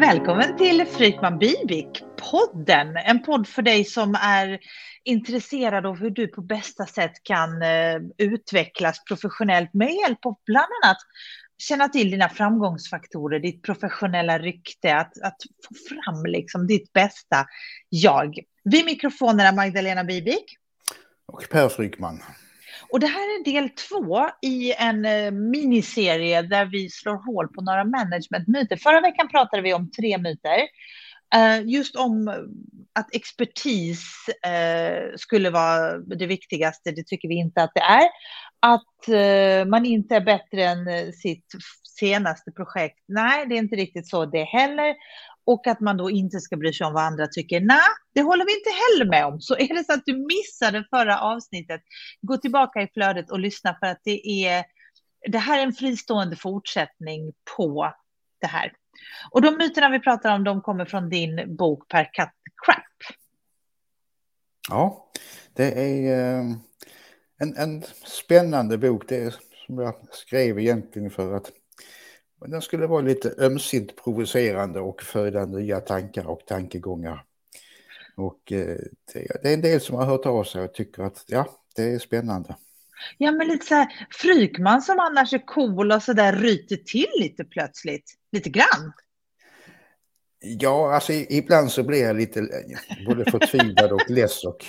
Välkommen till Frykman Bibik, podden. En podd för dig som är intresserad av hur du på bästa sätt kan eh, utvecklas professionellt med hjälp av bland annat känna till dina framgångsfaktorer, ditt professionella rykte, att, att få fram liksom ditt bästa jag. Vid mikrofonerna Magdalena Bibik. Och Per Frykman. Och det här är del två i en eh, miniserie där vi slår hål på några managementmyter. Förra veckan pratade vi om tre myter. Eh, just om eh, att expertis skulle vara det viktigaste, det tycker vi inte att det är. Att man inte är bättre än sitt senaste projekt, nej, det är inte riktigt så det heller och att man då inte ska bry sig om vad andra tycker. Nej, det håller vi inte heller med om. Så är det så att du missade förra avsnittet, gå tillbaka i flödet och lyssna för att det är det här är en fristående fortsättning på det här. Och de myterna vi pratar om, de kommer från din bok Per Cut Crap. Ja, det är eh, en, en spännande bok. Det är som jag skrev egentligen för att men den skulle vara lite ömsint provocerande och föda nya tankar och tankegångar. Och eh, det är en del som har hört av sig och tycker att ja, det är spännande. Ja, men lite så här, Frykman som annars är cool och så där ryter till lite plötsligt, lite grann. Ja, alltså ibland så blir jag lite både förtvivlad och less och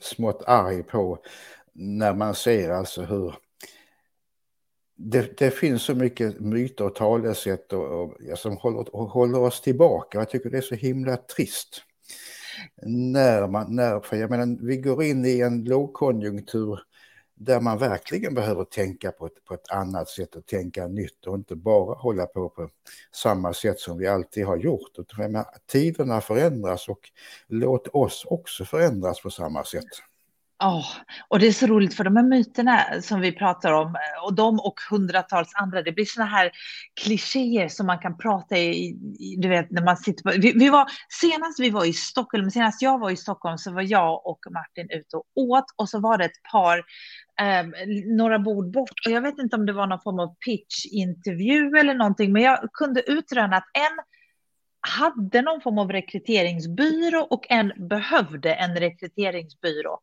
smått arg på när man ser alltså hur det, det, finns så mycket myter och talesätt och, och, ja, som håller, håller, oss tillbaka. Jag tycker det är så himla trist. När man, när, för jag menar, vi går in i en lågkonjunktur där man verkligen behöver tänka på ett, på ett annat sätt och tänka nytt och inte bara hålla på på samma sätt som vi alltid har gjort. Menar, tiderna förändras och låt oss också förändras på samma sätt. Oh, och det är så roligt för de här myterna som vi pratar om eh, och de och hundratals andra, det blir såna här klichéer som man kan prata i, du vet när man sitter på, vi, vi, var, senast vi var i Stockholm, senast jag var i Stockholm så var jag och Martin ute och åt och så var det ett par, eh, några bord bort och jag vet inte om det var någon form av pitchintervju eller någonting, men jag kunde utröna att en hade någon form av rekryteringsbyrå och en behövde en rekryteringsbyrå.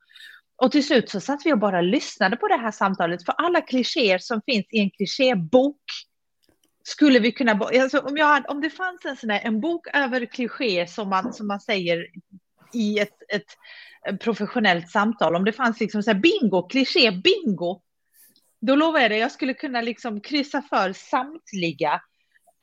Och till slut så satt vi och bara lyssnade på det här samtalet, för alla klichéer som finns i en klichébok skulle vi kunna... Alltså om, jag, om det fanns en, sån här, en bok över klichéer som man, som man säger i ett, ett professionellt samtal, om det fanns liksom så här bingo, kliché, bingo, då lovar jag dig, jag skulle kunna liksom kryssa för samtliga.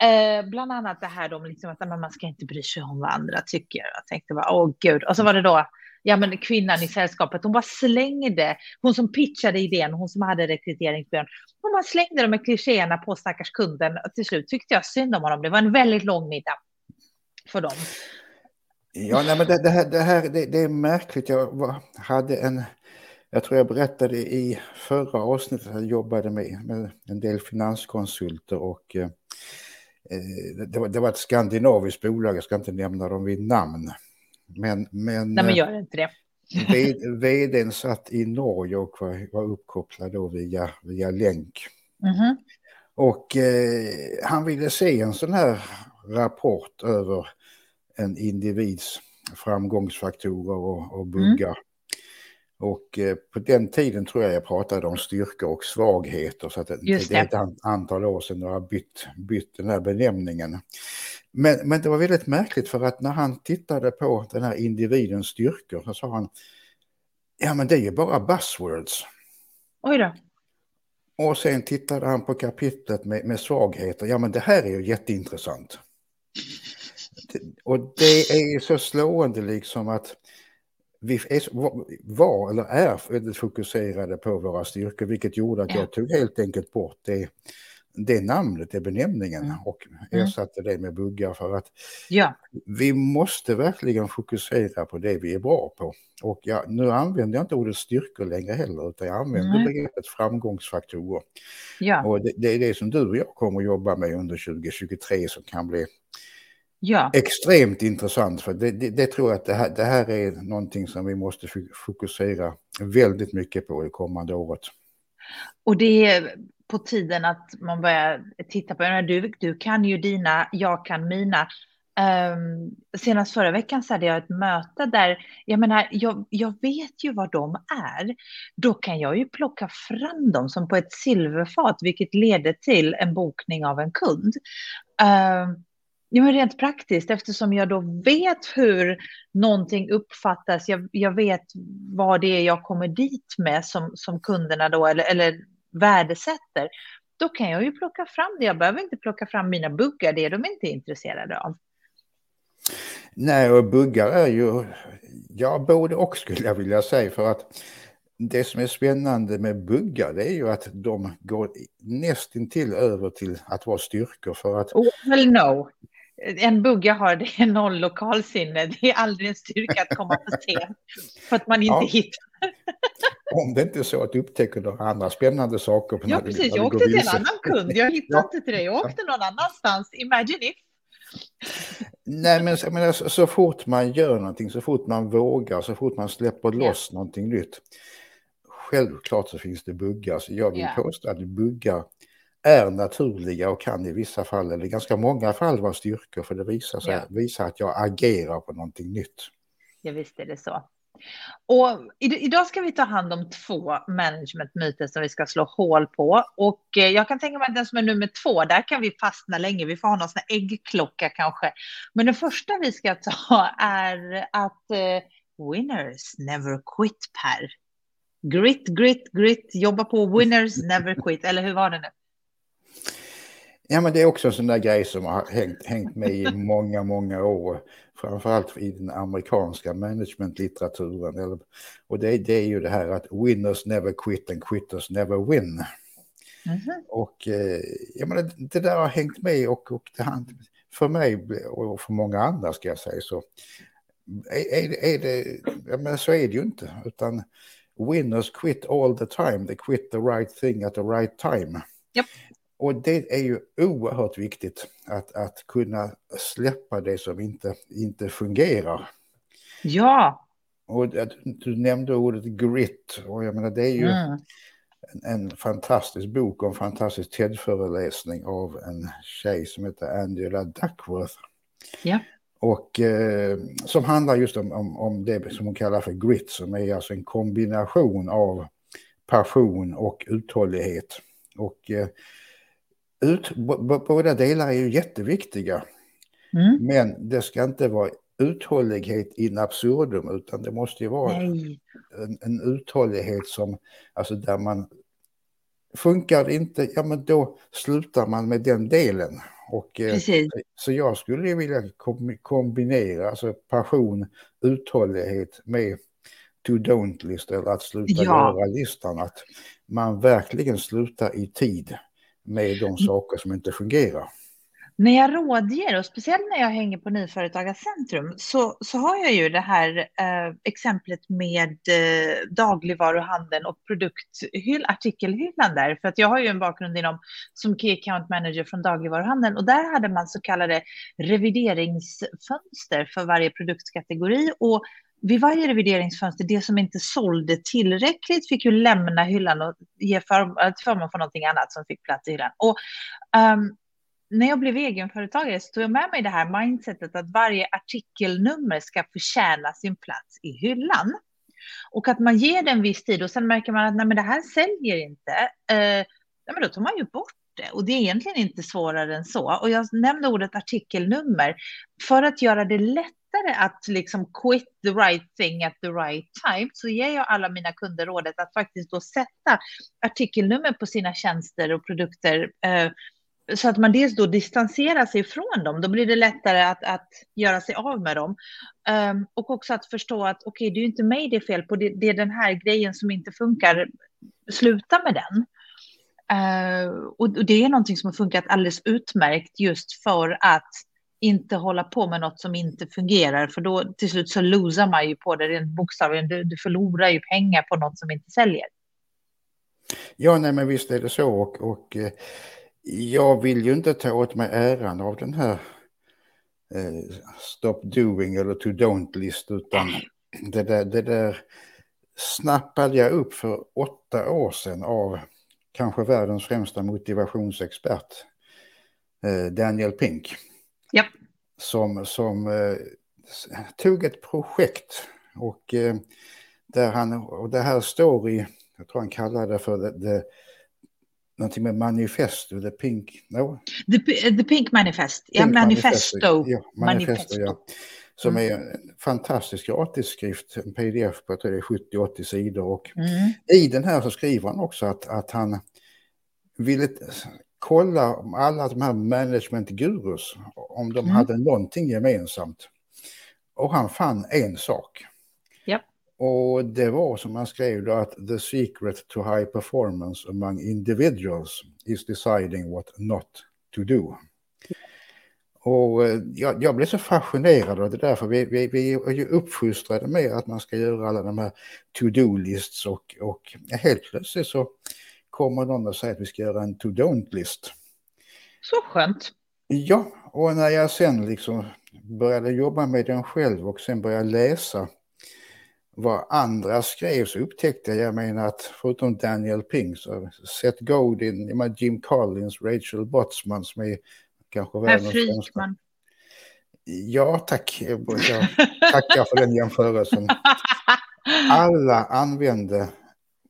Eh, bland annat det här om liksom att man ska inte bry sig om vad andra tycker. Jag tänkte bara, åh gud. Och så var det då ja men kvinnan i sällskapet, hon bara slängde, hon som pitchade idén, hon som hade rekryteringsbyrån, hon bara slängde de här klichéerna på stackars kunden. Och till slut tyckte jag synd om honom, det var en väldigt lång middag för dem. Ja, nej, men det, det här, det, här det, det, är märkligt. Jag hade en, jag tror jag berättade i förra avsnittet att jag jobbade med, med en del finanskonsulter och eh, eh det, var, det var ett skandinaviskt bolag, jag ska inte nämna dem vid namn. Men, men, Nej, men gör inte det. Vdn satt i Norge och var, var uppkopplad då via, via länk. Mm -hmm. Och eh, han ville se en sån här rapport över en individs framgångsfaktorer och, och buggar. Mm. Och eh, på den tiden tror jag jag pratade om styrka och svagheter. Så att det, det. är ett antal år sedan jag har bytt, bytt den här benämningen. Men, men det var väldigt märkligt för att när han tittade på den här individens styrkor så sa han Ja men det är ju bara buzzwords. Oj då. Och sen tittade han på kapitlet med, med svagheter. Ja men det här är ju jätteintressant. Och det är så slående liksom att vi är, var eller är väldigt fokuserade på våra styrkor vilket gjorde att jag tog helt enkelt bort det det namnet, det benämningen mm. och mm. ersatte det med buggar för att ja. vi måste verkligen fokusera på det vi är bra på. Och ja, nu använder jag inte ordet styrkor längre heller utan jag använder mm. begreppet framgångsfaktorer. Ja. Och det, det, är det som du och jag kommer att jobba med under 2023 som kan bli ja. extremt intressant för det, det, det, tror jag att det här, det här är någonting som vi måste fokusera väldigt mycket på i kommande året. Och det på tiden att man börjar titta på, du, du kan ju dina, jag kan mina. Um, senast förra veckan så hade jag ett möte där, jag menar, jag, jag vet ju vad de är. Då kan jag ju plocka fram dem som på ett silverfat, vilket leder till en bokning av en kund. Uh, Ja, men rent praktiskt, eftersom jag då vet hur någonting uppfattas, jag, jag vet vad det är jag kommer dit med som, som kunderna då, eller, eller värdesätter, då kan jag ju plocka fram det. Jag behöver inte plocka fram mina buggar, det är de inte intresserade av. Nej, och buggar är ju, ja, både och skulle jag vilja säga, för att det som är spännande med buggar det är ju att de går nästintill över till att vara styrkor för att... Oh, well, no en bugga har det är noll lokalsinne. Det är aldrig en styrka att komma för sent för att man inte ja. hittar. Om det inte är så att du upptäcker några andra spännande saker. På ja, precis. Jag åkte till en annan kund. Jag hittade ja. inte till dig. Jag åkte någon annanstans. Imagine if. Nej, men så, så fort man gör någonting, så fort man vågar, så fort man släpper loss ja. någonting nytt. Självklart så finns det buggar. Så jag vill ja. påstå att buggar är naturliga och kan i vissa fall, eller ganska många fall, vara styrkor för det visar, sig, ja. visar att jag agerar på någonting nytt. Ja, visst är det så. Och idag ska vi ta hand om två managementmyter som vi ska slå hål på. Och eh, jag kan tänka mig att den som är nummer två, där kan vi fastna länge. Vi får ha någon sån här äggklocka kanske. Men den första vi ska ta är att uh, winners never quit, Per. Grit, grit, grit, jobba på winners never quit. Eller hur var det nu? Ja, men det är också en sån där grej som har hängt, hängt med i många, många år. Framförallt i den amerikanska managementlitteraturen. Och det, det är ju det här att winners never quit and quitters never win. Mm -hmm. Och eh, jag menar, det där har hängt med och, och det, för mig och för många andra ska jag säga så är, är, är det, ja, men så är det ju inte. Utan winners quit all the time, they quit the right thing at the right time. Yep. Och det är ju oerhört viktigt att, att kunna släppa det som inte, inte fungerar. Ja. Och du nämnde ordet grit och jag menar det är ju mm. en, en, fantastisk bok och en fantastisk TED-föreläsning av en tjej som heter Angela Duckworth. Ja. Och eh, som handlar just om, om, om det som hon kallar för grit som är alltså en kombination av passion och uthållighet. Och eh, ut, båda delar är ju jätteviktiga. Mm. Men det ska inte vara uthållighet in absurdum utan det måste ju vara en, en, uthållighet som, alltså där man funkar det inte, ja men då slutar man med den delen. Och, eh, så jag skulle vilja kombinera alltså passion, uthållighet med to-don't-list eller att sluta ja. göra-listan. Att man verkligen slutar i tid med de saker som inte fungerar. När jag rådger och speciellt när jag hänger på Nyföretagarcentrum så, så har jag ju det här eh, exemplet med eh, dagligvaruhandeln och produkthyll, artikelhyllan där. För att jag har ju en bakgrund inom som Key Account Manager från dagligvaruhandeln och där hade man så kallade revideringsfönster för varje produktkategori och vid varje revideringsfönster, det som inte sålde tillräckligt fick ju lämna hyllan och ge för, äh, förmån för någonting annat som fick plats i hyllan. Och, um, när jag blev egenföretagare så tog jag med mig det här mindsetet att varje artikelnummer ska förtjäna sin plats i hyllan. Och att man ger den viss tid och sen märker man att nej, men det här säljer inte. Eh, nej, men då tar man ju bort det. Och det är egentligen inte svårare än så. Och jag nämnde ordet artikelnummer för att göra det lätt lättare att liksom quit the right thing at the right time så ger jag alla mina kunder rådet att faktiskt då sätta artikelnummer på sina tjänster och produkter eh, så att man dels då distanserar sig från dem. Då blir det lättare att, att göra sig av med dem. Um, och också att förstå att okej, okay, det är inte mig det är fel på, det, det, är den här grejen som inte funkar. Sluta med den. Uh, och det är någonting som har funkat alldeles utmärkt just för att inte hålla på med något som inte fungerar, för då till slut så losar man ju på det rent bokstavligen. Du, du förlorar ju pengar på något som inte säljer. Ja, nej, men visst är det så och, och eh, jag vill ju inte ta åt mig äran av den här eh, stop doing eller to don't-list, utan det där, det där snappade jag upp för åtta år sedan av kanske världens främsta motivationsexpert, eh, Daniel Pink. Yep. som, som eh, tog ett projekt och eh, där han, och det här står i, jag tror han kallar det för det, det någonting med manifesto, the pink, no? The, the pink manifest, ja, pink manifesto. manifesto. Ja, manifesto, manifesto. Ja. Som mm. är en fantastisk gratisskrift, en pdf på 70-80 sidor. Och mm. i den här så skriver han också att, att han ville kolla om alla de här management-gurus, om de mm. hade någonting gemensamt. Och han fann en sak. Yep. Och det var som han skrev då att the secret to high performance among individuals is deciding what not to do. Och eh, jag, jag blev så fascinerad av det där, för vi, vi, vi är ju uppfostrade med att man ska göra alla de här to-do-lists och, och helt plötsligt så kommer någon och säger att vi ska göra en to-don't-list. Så skönt. Ja, och när jag sen liksom började jobba med den själv och sen började läsa vad andra skrev så upptäckte jag, jag menar att förutom Daniel Pink så Seth Godin, Jim Collins, Rachel Botsman som är kanske världens främsta. Ja, tack. Jag tackar för den jämförelsen. Alla använde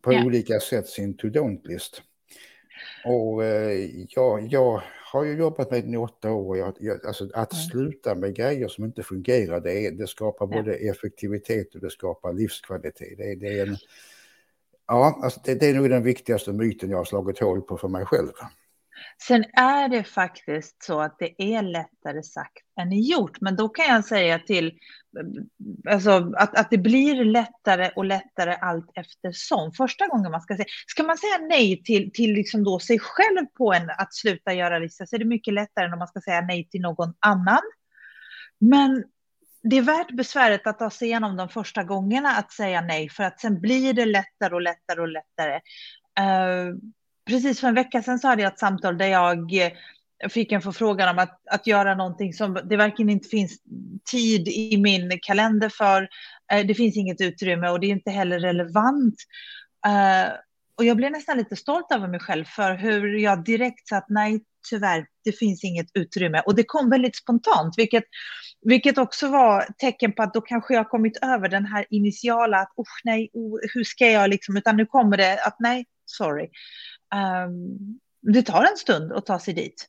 på ja. olika sätt sin to-don't-list. Och eh, ja, jag har ju jobbat med den i åtta år. Jag, jag, alltså att mm. sluta med grejer som inte fungerar, det, det skapar ja. både effektivitet och det skapar livskvalitet. Det, det är en, ja, alltså det, det, är nog den viktigaste myten jag har slagit hål på för mig själv. Sen är det faktiskt så att det är lättare sagt än gjort, men då kan jag säga till alltså, att, att det blir lättare och lättare allt eftersom. Första gången man ska säga, ska man säga nej till, till liksom då sig själv på en att sluta göra lista så är det mycket lättare än om man ska säga nej till någon annan. Men det är värt besväret att ta sig igenom de första gångerna att säga nej, för att sen blir det lättare och lättare och lättare. Uh, precis för en vecka sedan så hade jag ett samtal där jag eh, fick en förfrågan om att, att göra någonting som det verkligen inte finns tid i min kalender för. Eh, det finns inget utrymme och det är inte heller relevant. Eh, och jag blev nästan lite stolt över mig själv för hur jag direkt sa att nej, tyvärr, det finns inget utrymme. Och det kom väldigt spontant, vilket, vilket också var tecken på att då kanske jag kommit över den här initiala att oh, nej, oh, hur ska jag liksom, utan nu kommer det att nej, sorry. Um, det tar en stund att ta sig dit.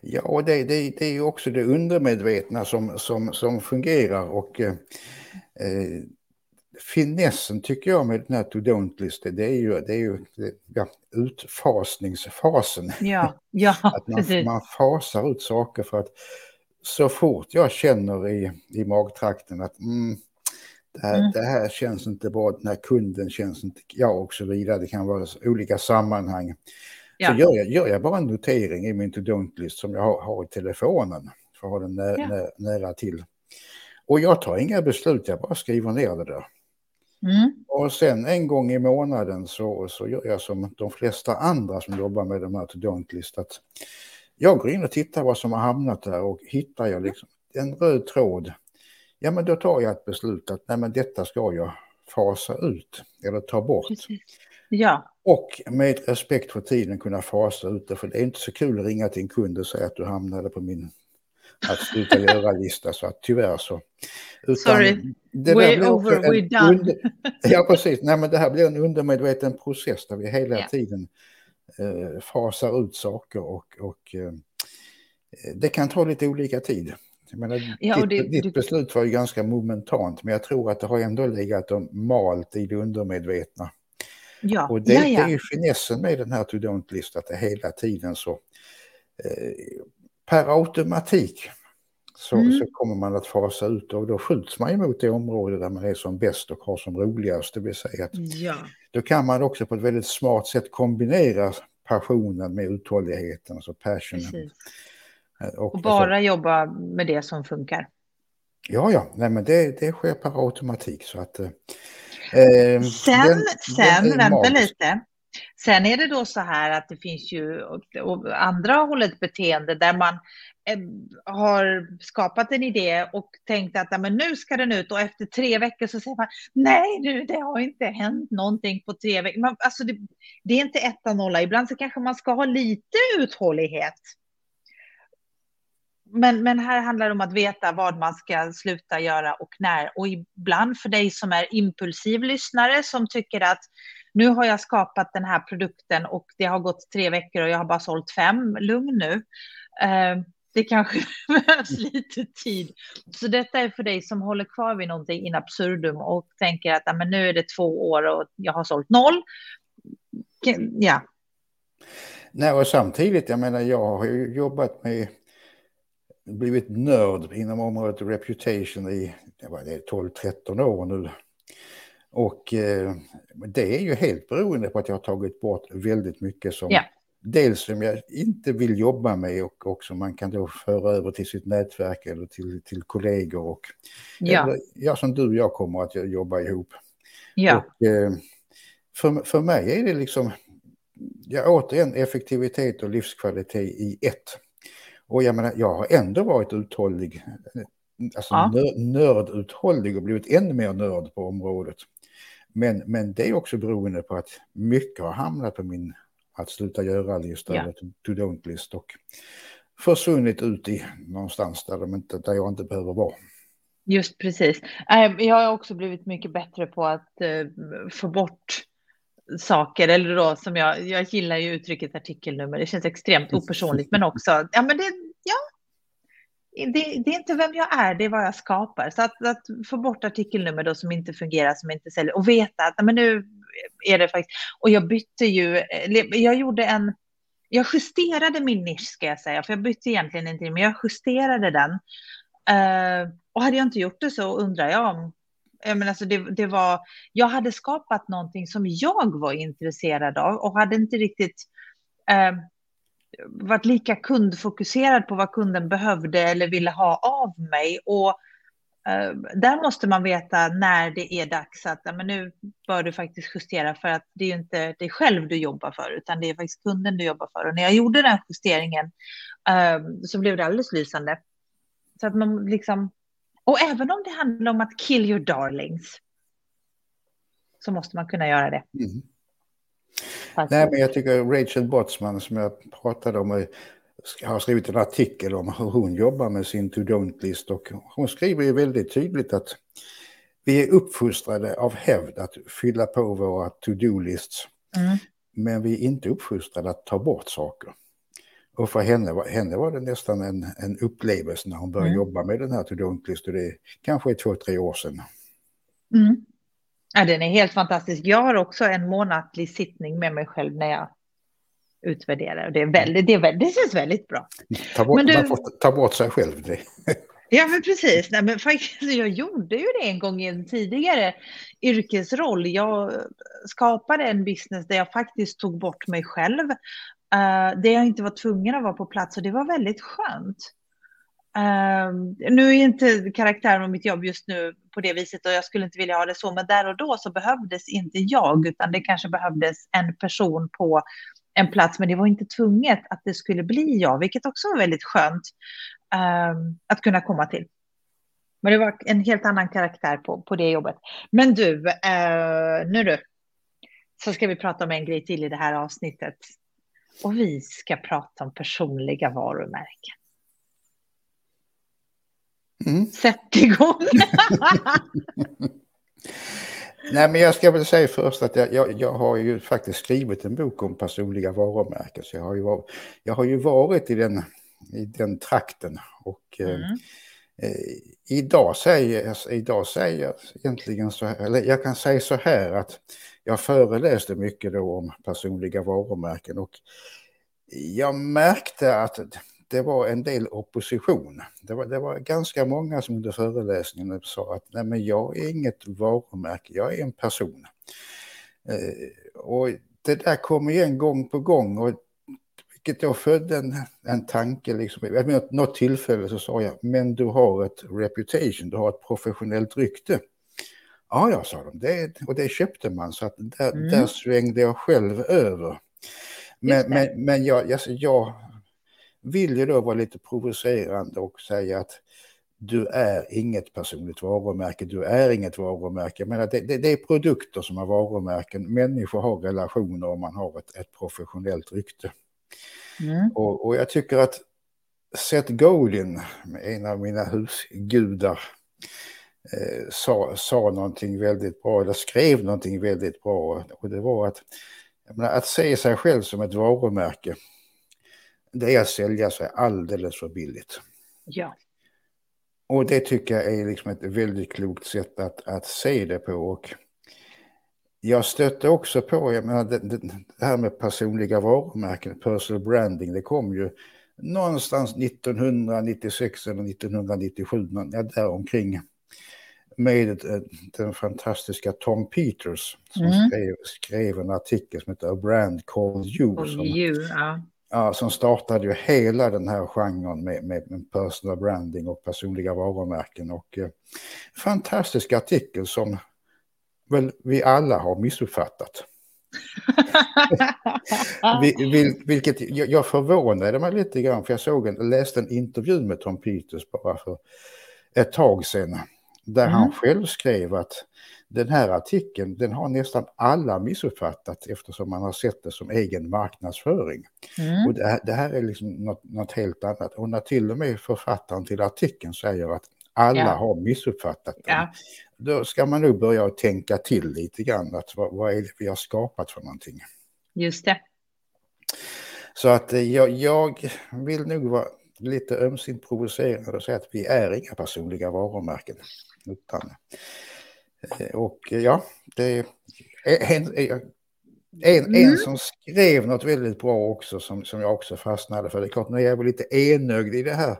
Ja, och det, det, det är ju också det undermedvetna som, som, som fungerar och eh, eh finessen tycker jag med den här to don't list det är ju, det är ju ja, utfasningsfasen. Ja, ja, att man, man fasar ut saker för att så fort jag känner i, i magtrakten att mm, det, här, mm. det här känns inte bra, den här kunden känns inte, ja och så vidare, det kan vara olika sammanhang. Ja. Så gör jag, gör jag bara en notering i min to-don't-list som jag har, har, i telefonen för att ha den nä, ja. nä, nära till. Och jag tar inga beslut, jag bara skriver ner det där. Mm. Och sen en gång i månaden så, så gör jag som de flesta andra som jobbar med de här to-don't-list. Jag går in och tittar vad som har hamnat där och hittar jag liksom en röd tråd. Ja men då tar jag ett beslut att nej men detta ska jag fasa ut eller ta bort. Precis. Ja. Och med respekt för tiden kunna fasa ut det, för det är inte så kul att ringa till en kund och säga att du hamnade på min att sluta göra-lista, så att tyvärr så. Utan Sorry, det we're over, we're done. Under, ja, precis. Nej, men det här blir en undermedveten process där vi hela yeah. tiden eh, fasar ut saker och, och eh, det kan ta lite olika tid. Jag menar, ja, ditt, det, ditt beslut var ju ganska momentant, men jag tror att det har ändå legat och malt i det undermedvetna. Ja, och det, ja, ja. det är ju finessen med den här to don't-list, att det hela tiden så eh, per automatik så, mm. så, kommer man att fasa ut och då skjuts man emot det område där man är som bäst och har som roligast. Det vill säga att ja. då kan man också på ett väldigt smart sätt kombinera passionen med uthålligheten, alltså passionen. Eh, och, och bara så, jobba med det som funkar. Ja, ja, nej men det, det sker per automatik så att eh, Eh, sen, den, sen den vänta lite. Sen är det då så här att det finns ju andra hållet beteende där man eh, har skapat en idé och tänkt att men nu ska den ut och efter tre veckor så säger man nej nu det har inte hänt någonting på tre veckor. Man, alltså det, det är inte etta nolla, ibland så kanske man ska ha lite uthållighet men, men här handlar det om att veta vad man ska sluta göra och när. Och ibland för dig som är impulsiv lyssnare som tycker att nu har jag skapat den här produkten och det har gått tre veckor och jag har bara sålt fem. Lugn nu. Eh, det kanske behövs lite tid. Så detta är för dig som håller kvar vid någonting in absurdum och tänker att men nu är det två år och jag har sålt noll. Ja. Nej, och samtidigt, jag menar, jag har ju jobbat med, blivit nörd inom området reputation i 12-13 år nu. Och eh, det är ju helt beroende på att jag har tagit bort väldigt mycket som ja. dels som jag inte vill jobba med och också man kan då föra över till sitt nätverk eller till, till kollegor och ja. Eller, ja, som du och jag kommer att jobba ihop. Ja. Och, eh, för, för mig är det liksom, ja, återigen effektivitet och livskvalitet i ett. Och jag menar, jag har ändå varit uthållig, alltså ja. nörduthållig och blivit ännu mer nörd på området. Men, men det är också beroende på att mycket har hamnat på min att sluta göra-lista, ja. to-don't-list och försvunnit ut i någonstans där, de inte, där jag inte behöver vara. Just precis. Ehm, jag har också blivit mycket bättre på att eh, få bort saker, eller då som jag, jag gillar ju uttrycket artikelnummer, det känns extremt opersonligt, men också, ja men det, ja, det, det, är inte vem jag är, det är vad jag skapar. Så att, att, få bort artikelnummer då som inte fungerar, som inte säljer och veta att men nu är det faktiskt, och jag bytte ju, jag gjorde en, jag justerade min nisch ska jag säga, för jag bytte egentligen inte, men jag justerade den. Uh, och hade jag inte gjort det så undrar jag om Eh, jag, menar, alltså det, det var, jag hade skapat någonting som jag var intresserad av och hade inte riktigt eh, varit lika kundfokuserad på vad kunden behövde eller ville ha av mig. Och eh, där måste man veta när det är dags att men nu bör du faktiskt justera för att det är ju inte dig själv du jobbar för utan det är faktiskt kunden du jobbar för. Och när jag gjorde den justeringen eh, så blev det alldeles lysande. Så att man liksom och även om det handlar om att kill your darlings så måste man kunna göra det. Mm. Nej, men jag tycker Rachel Botsman som jag pratade om har skrivit en artikel om hur hon jobbar med sin to-don't-list och hon skriver ju väldigt tydligt att vi är uppfostrade av hävd att fylla på våra to-do-lists. Mm. Men vi är inte uppfostrade att ta bort saker. Och för henne, henne var det nästan en, en upplevelse när hon började mm. jobba med den här to don't det är kanske två, tre år sedan. Mm. Ja, den är helt fantastisk. Jag har också en månatlig sittning med mig själv när jag utvärderar. Det, är väldigt, det, är väldigt, det känns väldigt bra. Ta bort, du, man får ta bort sig själv. Det. Ja, men precis. Nej, men faktiskt, jag gjorde ju det en gång i en tidigare yrkesroll. Jag skapade en business där jag faktiskt tog bort mig själv Eh, uh, där jag inte var tvungen att vara på plats och det var väldigt skönt. Uh, nu är inte karaktären och mitt jobb just nu på det viset och jag skulle inte vilja ha det så, men där och då så behövdes inte jag, utan det kanske behövdes en person på en plats, men det var inte tvunget att det skulle bli jag, vilket också var väldigt skönt uh, att kunna komma till. Men det var en helt annan karaktär på, på det jobbet. Men du, eh, nu du, så ska vi prata om en grej till i det här avsnittet och vi ska prata om personliga varumärken. Mm. Sätt igång! Nej, men jag ska väl säga först att jag, jag, jag, har ju faktiskt skrivit en bok om personliga varumärken. Så jag har ju varit, jag har ju varit i, den, i den trakten. Och eh, mm. eh, idag, säger, idag säger jag egentligen så här, eller jag kan säga så här att jag föreläste mycket då om personliga varumärken och jag märkte att det var en del opposition. Det var, det var ganska många som under föreläsningen sa att nej men jag är inget varumärke, jag är en person. Eh, och det där kom igen gång på gång och vilket då födde en, en tanke. Liksom. Vid något tillfälle så sa jag, men du har ett reputation, du har ett professionellt rykte. Ja, ja, sa de. Det, och det köpte man, så att där, mm. där svängde jag själv över. Men, men, men jag, jag, jag vill ju då vara lite provocerande och säga att du är inget personligt varumärke, du är inget varumärke. Men det, det, det, är produkter som har varumärken, människor har relationer och man har ett, ett professionellt rykte. Mm. Och, och, jag tycker att Seth Godin, en av mina husgudar, eh, sa, sa någonting väldigt bra, eller skrev någonting väldigt bra. Och det var att menar, att se sig själv som ett varumärke, det är att sälja sig alldeles för billigt. Ja. Och det tycker jag är liksom ett väldigt klokt sätt att, att se det på. Och jag stötte också på, jag menar, det, det, här med personliga varumärken, personal branding, det kom ju någonstans 1996 eller 1997, ja, där omkring med den fantastiska Tom Peters som mm. skrev, skrev, en artikel som heter A Brand Called You. Som, you ja. Ja, som startade ju hela den här genren med, med, med personal branding och personliga varumärken. Och eh, fantastisk artikel som väl vi alla har missuppfattat. Vil, vilket jag, jag förvånade mig lite grann för jag såg en, läste en intervju med Tom Peters bara för ett tag sedan. Där mm. han själv skrev att den här artikeln den har nästan alla missuppfattat eftersom man har sett det som egen marknadsföring. Mm. Och det här, det här, är liksom något, något, helt annat. Och när till och med författaren till artikeln säger att alla ja. har missuppfattat den. Ja. Då ska man nog börja tänka till lite grann. Att vad, vad är det vi har skapat för någonting? Just det. Så att eh, jag, jag vill nog vara lite ömsint provocerande och säga att vi är inga personliga varumärken. Utan, eh, och ja, det är en, en, mm. en som skrev något väldigt bra också som, som jag också fastnade för. Det är klart, nu är jag väl lite enögd i det här.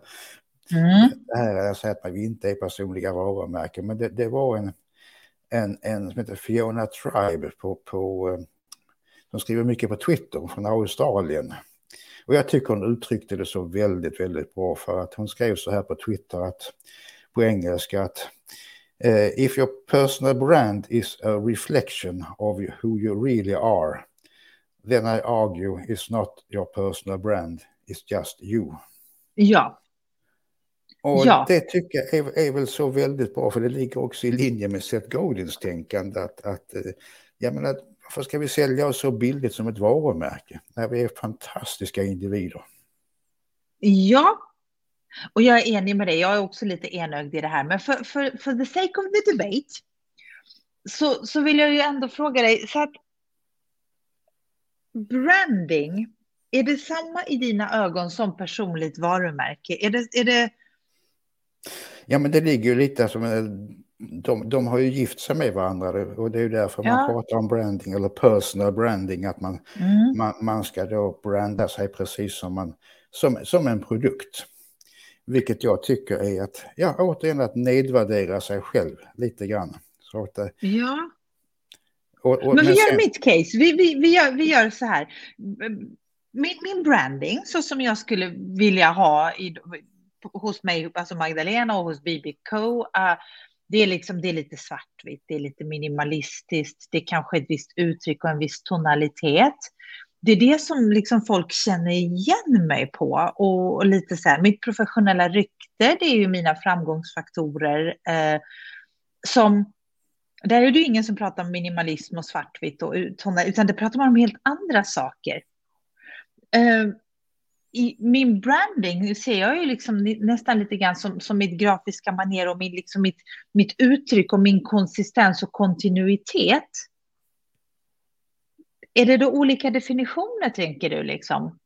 Mm. Det här är jag säger att vi inte är personliga varumärken, men det, det var en, en, en som heter Fiona Tribe på, på, eh, som skriver mycket på Twitter från Australien. Och jag tycker hon uttryckte det så väldigt, väldigt bra för att hon skrev så här på Twitter att på engelska att uh, if your personal brand is a reflection of who you really are then I argue it's not your personal brand, it's just you. Ja. Och ja. det tycker jag är, är, väl så väldigt bra, för det ligger också i linje med Seth Godins tänkande att, att eh, jag menar, varför ska vi sälja oss så billigt som ett varumärke när vi är fantastiska individer? Ja, och jag är enig med dig. Jag är också lite enögd i det här. Men för, för, för the sake of the debate så, så vill jag ju ändå fråga dig. Så att branding, är det samma i dina ögon som personligt varumärke? Är det, är det... Ja, men det ligger ju lite som de, de har ju gift sig med varandra och det är ju därför ja. man pratar om branding eller personal branding, att man, mm. man, man ska då branda sig precis som, man, som, som en produkt. Vilket jag tycker är att, ja, återigen att nedvärdera sig själv lite grann. Så att, eh, ja. Och, och, men vi men gör sen... mitt case, vi, vi, vi, gör, vi gör så här. Min, min branding, så som jag skulle vilja ha i, hos mig, alltså Magdalena och hos BBCO, uh, det är, liksom, det är lite svartvitt, det är lite minimalistiskt, det är kanske ett visst uttryck och en viss tonalitet. Det är det som liksom folk känner igen mig på. Och, och lite så här, mitt professionella rykte, det är ju mina framgångsfaktorer. Eh, som, där är det ju ingen som pratar om minimalism och svartvitt, och, utan det pratar man om helt andra saker. Eh, i min branding ser jag ju liksom nästan lite grann som, som mitt grafiska manér och min, liksom mitt, mitt uttryck och min konsistens och kontinuitet. Är det då olika definitioner, tänker du? liksom?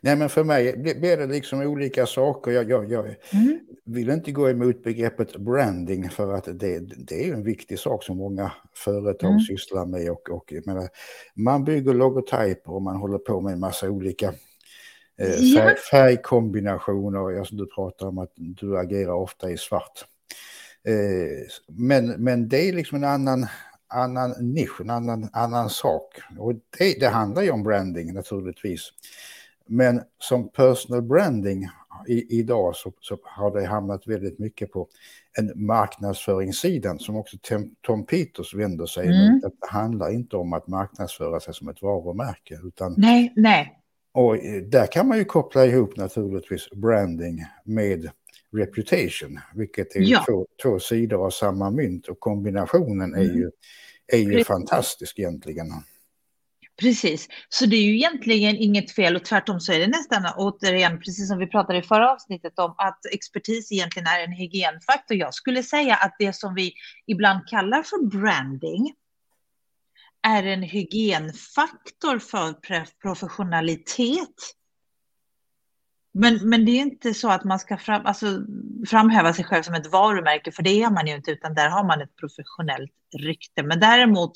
Nej, men för mig blir det liksom olika saker. Jag, jag, jag mm. vill inte gå emot begreppet branding för att det, det är en viktig sak som många företag mm. sysslar med. Och, och menar, man bygger logotyper och man håller på med en massa olika Eh, färg, färgkombinationer, alltså du pratar om att du agerar ofta i svart. Eh, men, men det är liksom en annan, annan nisch, en annan, annan sak. Och det, det handlar ju om branding naturligtvis. Men som personal branding i, idag så, så, har det hamnat väldigt mycket på en marknadsföringssidan som också Tom Peters vänder sig mm. mot. Det handlar inte om att marknadsföra sig som ett varumärke. Utan nej, nej. Och eh, där kan man ju koppla ihop naturligtvis branding med reputation, vilket är ja. två, två sidor av samma mynt och kombinationen är mm. ju, är ju fantastisk egentligen. Precis, så det är ju egentligen inget fel och tvärtom så är det nästan återigen, precis som vi pratade i förra avsnittet om, att expertis egentligen är en hygienfaktor. Jag skulle säga att det som vi ibland kallar för branding är en hygienfaktor för professionalitet. Men, men det är inte så att man ska fram, alltså, framhäva sig själv som ett varumärke, för det är man ju inte, utan där har man ett professionellt rykte. Men däremot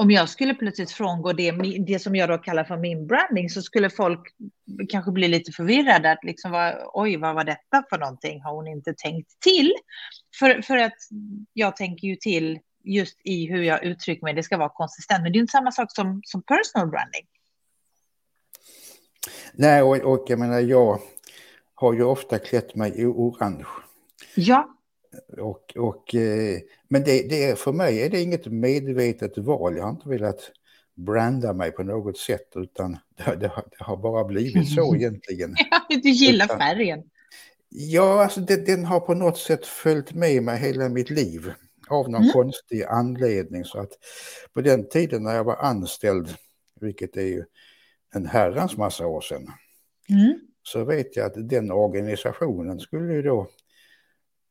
om jag skulle plötsligt frångå det, det som jag då kallar för min branding så skulle folk kanske bli lite förvirrade. Att liksom vad, Oj, vad var detta för någonting? Har hon inte tänkt till? För, för att jag tänker ju till just i hur jag uttrycker mig. Det ska vara konsistent. Men det är inte samma sak som, som personal branding. Nej, och, och jag menar, jag har ju ofta klätt mig i orange. Ja. Och, och, eh, men det, det, för mig är det inget medvetet val. Jag har inte velat branda mig på något sätt utan det, det, det har bara blivit så egentligen. Ja, du gillar utan, färgen. Ja, alltså det, den har på något sätt följt med mig hela mitt liv av någon mm. konstig anledning. Så att på den tiden när jag var anställd, vilket är ju en herrans massa år sedan, mm. så vet jag att den organisationen skulle ju då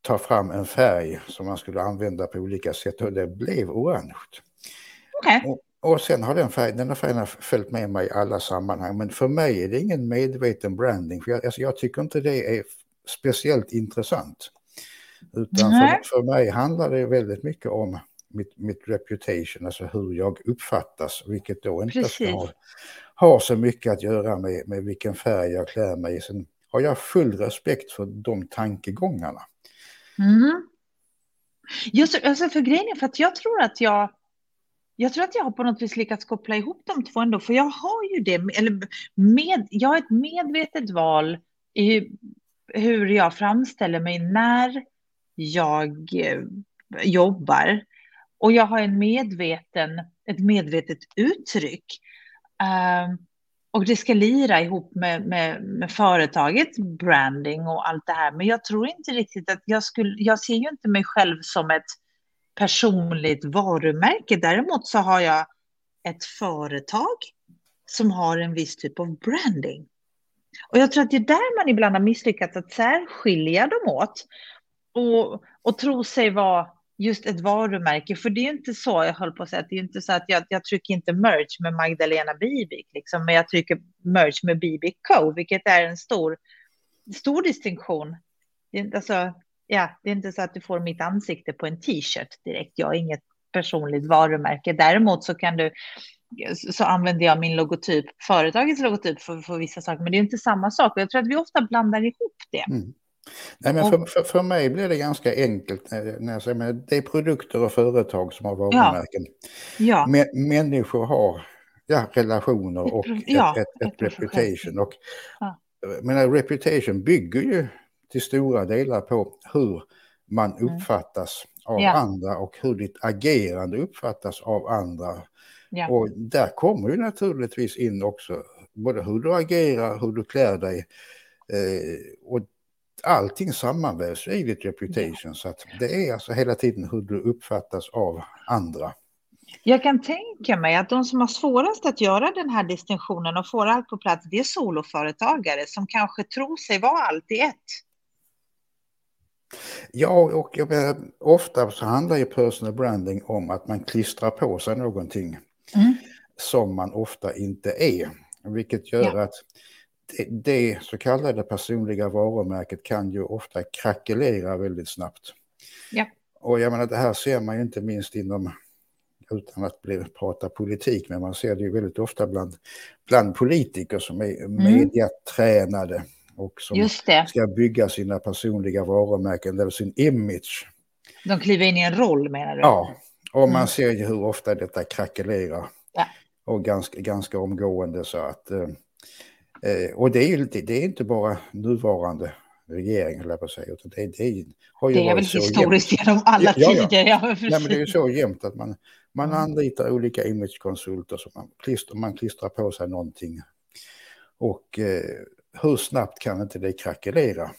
ta fram en färg som man skulle använda på olika sätt och det blev orange. Okay. Och, och sen har den färgen, den färgen följt med mig i alla sammanhang. Men för mig är det ingen medveten branding. För jag, alltså jag tycker inte det är speciellt intressant. Utan för, för, mig handlar det väldigt mycket om mitt, mitt reputation, alltså hur jag uppfattas. Vilket då inte Precis. ska ha, så mycket att göra med, med vilken färg jag klär mig i. Sen har jag full respekt för de tankegångarna. Mm. Just alltså för grejen är för att jag tror att jag jag tror att jag har på något vis lyckats koppla ihop de två ändå, för jag har ju det, eller med, jag har ett medvetet val i hur jag framställer mig när jag eh, jobbar. Och jag har en medveten, ett medvetet uttryck. Uh, och det ska lira ihop med, med, med företagets branding och allt det här. Men jag tror inte riktigt att jag skulle, jag ser ju inte mig själv som ett personligt varumärke. Däremot så har jag ett företag som har en viss typ av branding. Och jag tror att det är där man ibland har misslyckats att särskilja dem åt. Och, och tro sig vara just ett varumärke. För det är inte så, jag höll på att säga, det är inte så att jag, jag trycker inte merch med Magdalena Bibik, liksom, men jag trycker merch med Bibik Co, vilket är en stor, stor distinktion. Det är, inte, alltså, ja, det är inte så att du får mitt ansikte på en t-shirt direkt. Jag har inget personligt varumärke. Däremot så kan du så använder jag min logotyp, företagets logotyp för, för vissa saker, men det är inte samma sak. Jag tror att vi ofta blandar ihop det. Mm. Nej, men för, för, för mig blir det ganska enkelt när jag säger att det är produkter och företag som har varumärken. Ja. Ja. människor har ja, relationer och ja, ett, ett, ett reputation. Och, ja. Men reputation bygger ju till stora delar på hur man mm. uppfattas mm. av ja. andra och hur ditt agerande uppfattas av andra. Och där kommer ju naturligtvis in också både hur du agerar, hur du klär dig. Eh, och allting sammanvävs i ditt reputation. Så att det är alltså hela tiden hur du uppfattas av andra. Jag kan tänka mig att de som har svårast att göra den här distinktionen och få allt på plats, det är soloföretagare som kanske tror sig vara allt i ett. Ja, och jag menar, ofta så handlar ju personal branding om att man klistrar på sig någonting mm. som man ofta inte är. Vilket gör ja. att det, det så kallade personliga varumärket kan ju ofta krackelera väldigt snabbt. Ja. Och jag menar, det här ser man ju inte minst inom, utan att bli, prata politik, men man ser det ju väldigt ofta bland, bland politiker som är mm. mediatränade och som ska bygga sina personliga varumärken eller sin image. De kliver in i en roll menar du? Ja, och man mm. ser ju hur ofta detta krackelerar. Ja. Och ganska, ganska omgående så att eh, Eh, och det är ju det är inte bara nuvarande regering, höll jag på att säga, utan det, det har ju Det är väl historiskt jämt. genom alla ja, ja, tider. Ja, Nej, men det är ju så jämnt att man, man mm. anlitar olika imagekonsulter som man klistrar, man klistrar på sig någonting. Och eh, hur snabbt kan inte det krackelera?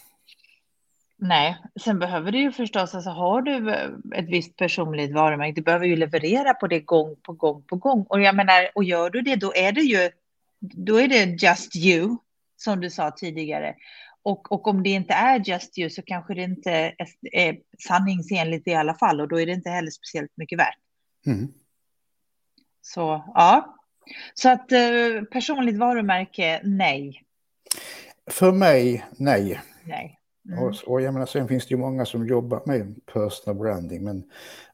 Nej, sen behöver du ju förstås, alltså har du eh, ett visst personligt varumärke, du behöver ju leverera på det gång på gång på gång. Och jag menar, och gör du det, då är det ju, då är det just you, som du sa tidigare. Och, och om det inte är just you så kanske det inte är, är sanningsenligt i alla fall, och då är det inte heller speciellt mycket värt. Mm. Så ja, så att eh, personligt varumärke, nej. För mig, nej. Nej. Mm. Och, och jag menar, sen finns det ju många som jobbar med personal branding, men,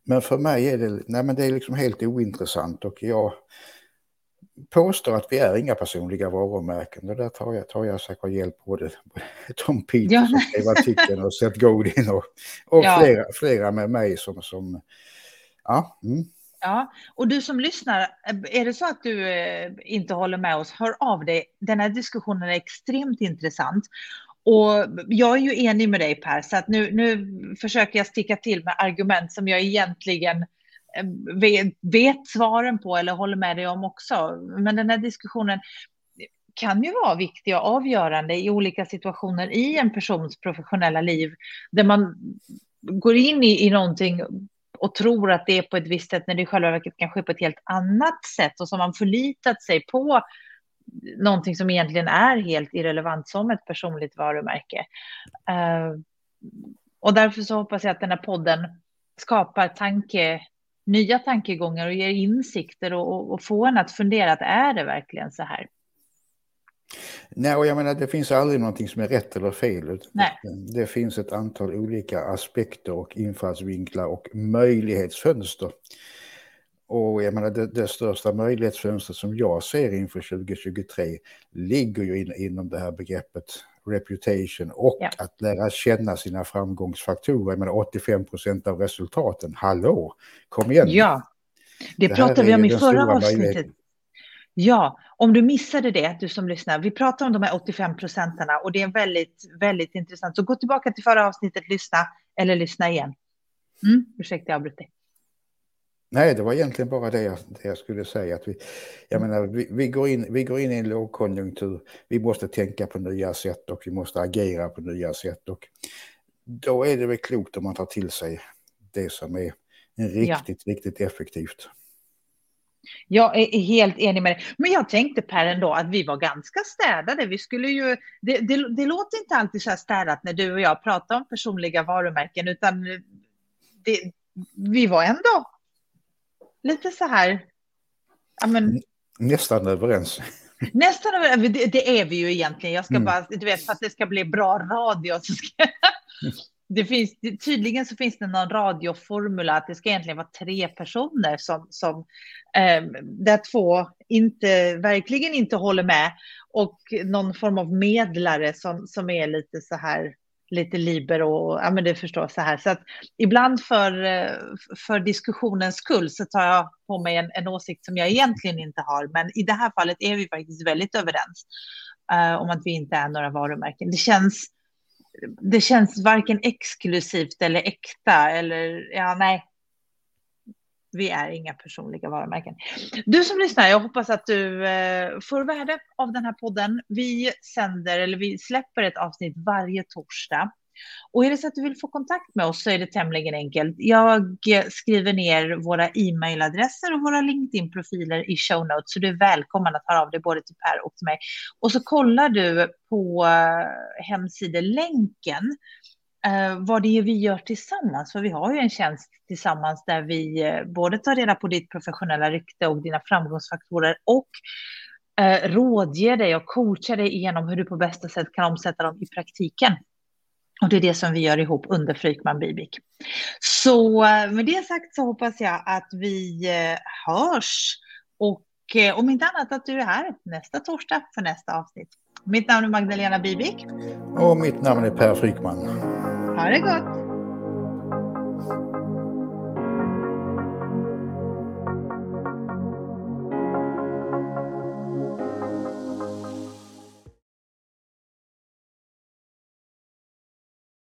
men för mig är det, nej, men det är liksom helt ointressant och jag påstår att vi är inga personliga varumärken. Och där tar jag, tar jag säkert hjälp både Tom Peters ja. som skrev artikeln och Seth Godin och, och ja. flera, flera med mig som, som ja. Mm. Ja, och du som lyssnar, är det så att du eh, inte håller med oss, hör av dig. Den här diskussionen är extremt intressant. Och jag är ju enig med dig Per, så att nu, nu försöker jag sticka till med argument som jag egentligen eh, vet, svaren på eller håller med dig om också. Men den här diskussionen kan ju vara viktig och avgörande i olika situationer i en persons professionella liv, där man går in i, i någonting och tror att det är på ett visst sätt när det i själva verket kan ske på ett helt annat sätt och som man förlitat sig på någonting som egentligen är helt irrelevant som ett personligt varumärke. Uh, och därför så hoppas jag att den här podden skapar tanke, nya tankegångar och ger insikter och, och, och får en att fundera att är det verkligen så här? Nej, och jag menar det finns aldrig någonting som är rätt eller fel. Nej. Det finns ett antal olika aspekter och infallsvinklar och möjlighetsfönster. Och jag menar det, det största möjlighetsfönstret som jag ser inför 2023 ligger ju in, inom det här begreppet reputation och ja. att lära känna sina framgångsfaktorer. Jag menar 85 procent av resultaten, hallå, kom igen. Ja, det, det pratade vi om i förra avsnittet. Ja, om du missade det, du som lyssnar, vi pratar om de här 85 procenterna och det är väldigt, väldigt intressant. Så gå tillbaka till förra avsnittet, lyssna eller lyssna igen. Mm, ursäkta, jag avbröt dig. Nej, det var egentligen bara det jag, det jag skulle säga. Att vi, jag menar, vi, vi, går in, vi går in i en lågkonjunktur, vi måste tänka på nya sätt och vi måste agera på nya sätt. Och då är det väl klokt om man tar till sig det som är riktigt, ja. riktigt effektivt. Jag är helt enig med dig. Men jag tänkte Per ändå att vi var ganska städade. Vi skulle ju, det, det, det låter inte alltid så här städat när du och jag pratar om personliga varumärken, utan det, vi var ändå lite så här. Men, Nästan överens. Nästan överens, det, det är vi ju egentligen. Jag ska mm. bara, du vet, för att det ska bli bra radio så ska det finns, tydligen så finns det någon radioformula att det ska egentligen vara tre personer som, som eh, där två inte, verkligen inte håller med och någon form av medlare som, som är lite så här lite liber och ja, men det förstår så här. Så att ibland för, eh, för diskussionens skull så tar jag på mig en, en åsikt som jag egentligen inte har. Men i det här fallet är vi faktiskt väldigt överens uh, om att vi inte är några varumärken. Det känns, det känns varken exklusivt eller äkta eller ja, nej, vi är inga personliga varumärken. Du som lyssnar, jag hoppas att du eh, får värde av den här podden. Vi sänder, eller vi släpper ett avsnitt varje torsdag. Och är det så att du vill få kontakt med oss så är det tämligen enkelt. Jag eh, skriver ner våra e-mailadresser och våra LinkedIn-profiler i show notes, så du är välkommen att höra av dig både till Per och till mig. Och så kollar du på eh, hemsidelänken eh, vad det är vi gör tillsammans. För vi har ju en tjänst tillsammans där vi eh, både tar reda på ditt professionella rykte och dina framgångsfaktorer och eh, rådger dig och coachar dig igenom hur du på bästa sätt kan omsätta dem i praktiken. Och det är det som vi gör ihop under Frykman Bibik. Så eh, med det sagt så hoppas jag att vi eh, hörs och eh, om inte annat att du är här nästa torsdag för nästa avsnitt. Mitt namn är Magdalena Bibik. Och mitt namn är Per Frykman. Ha det gott!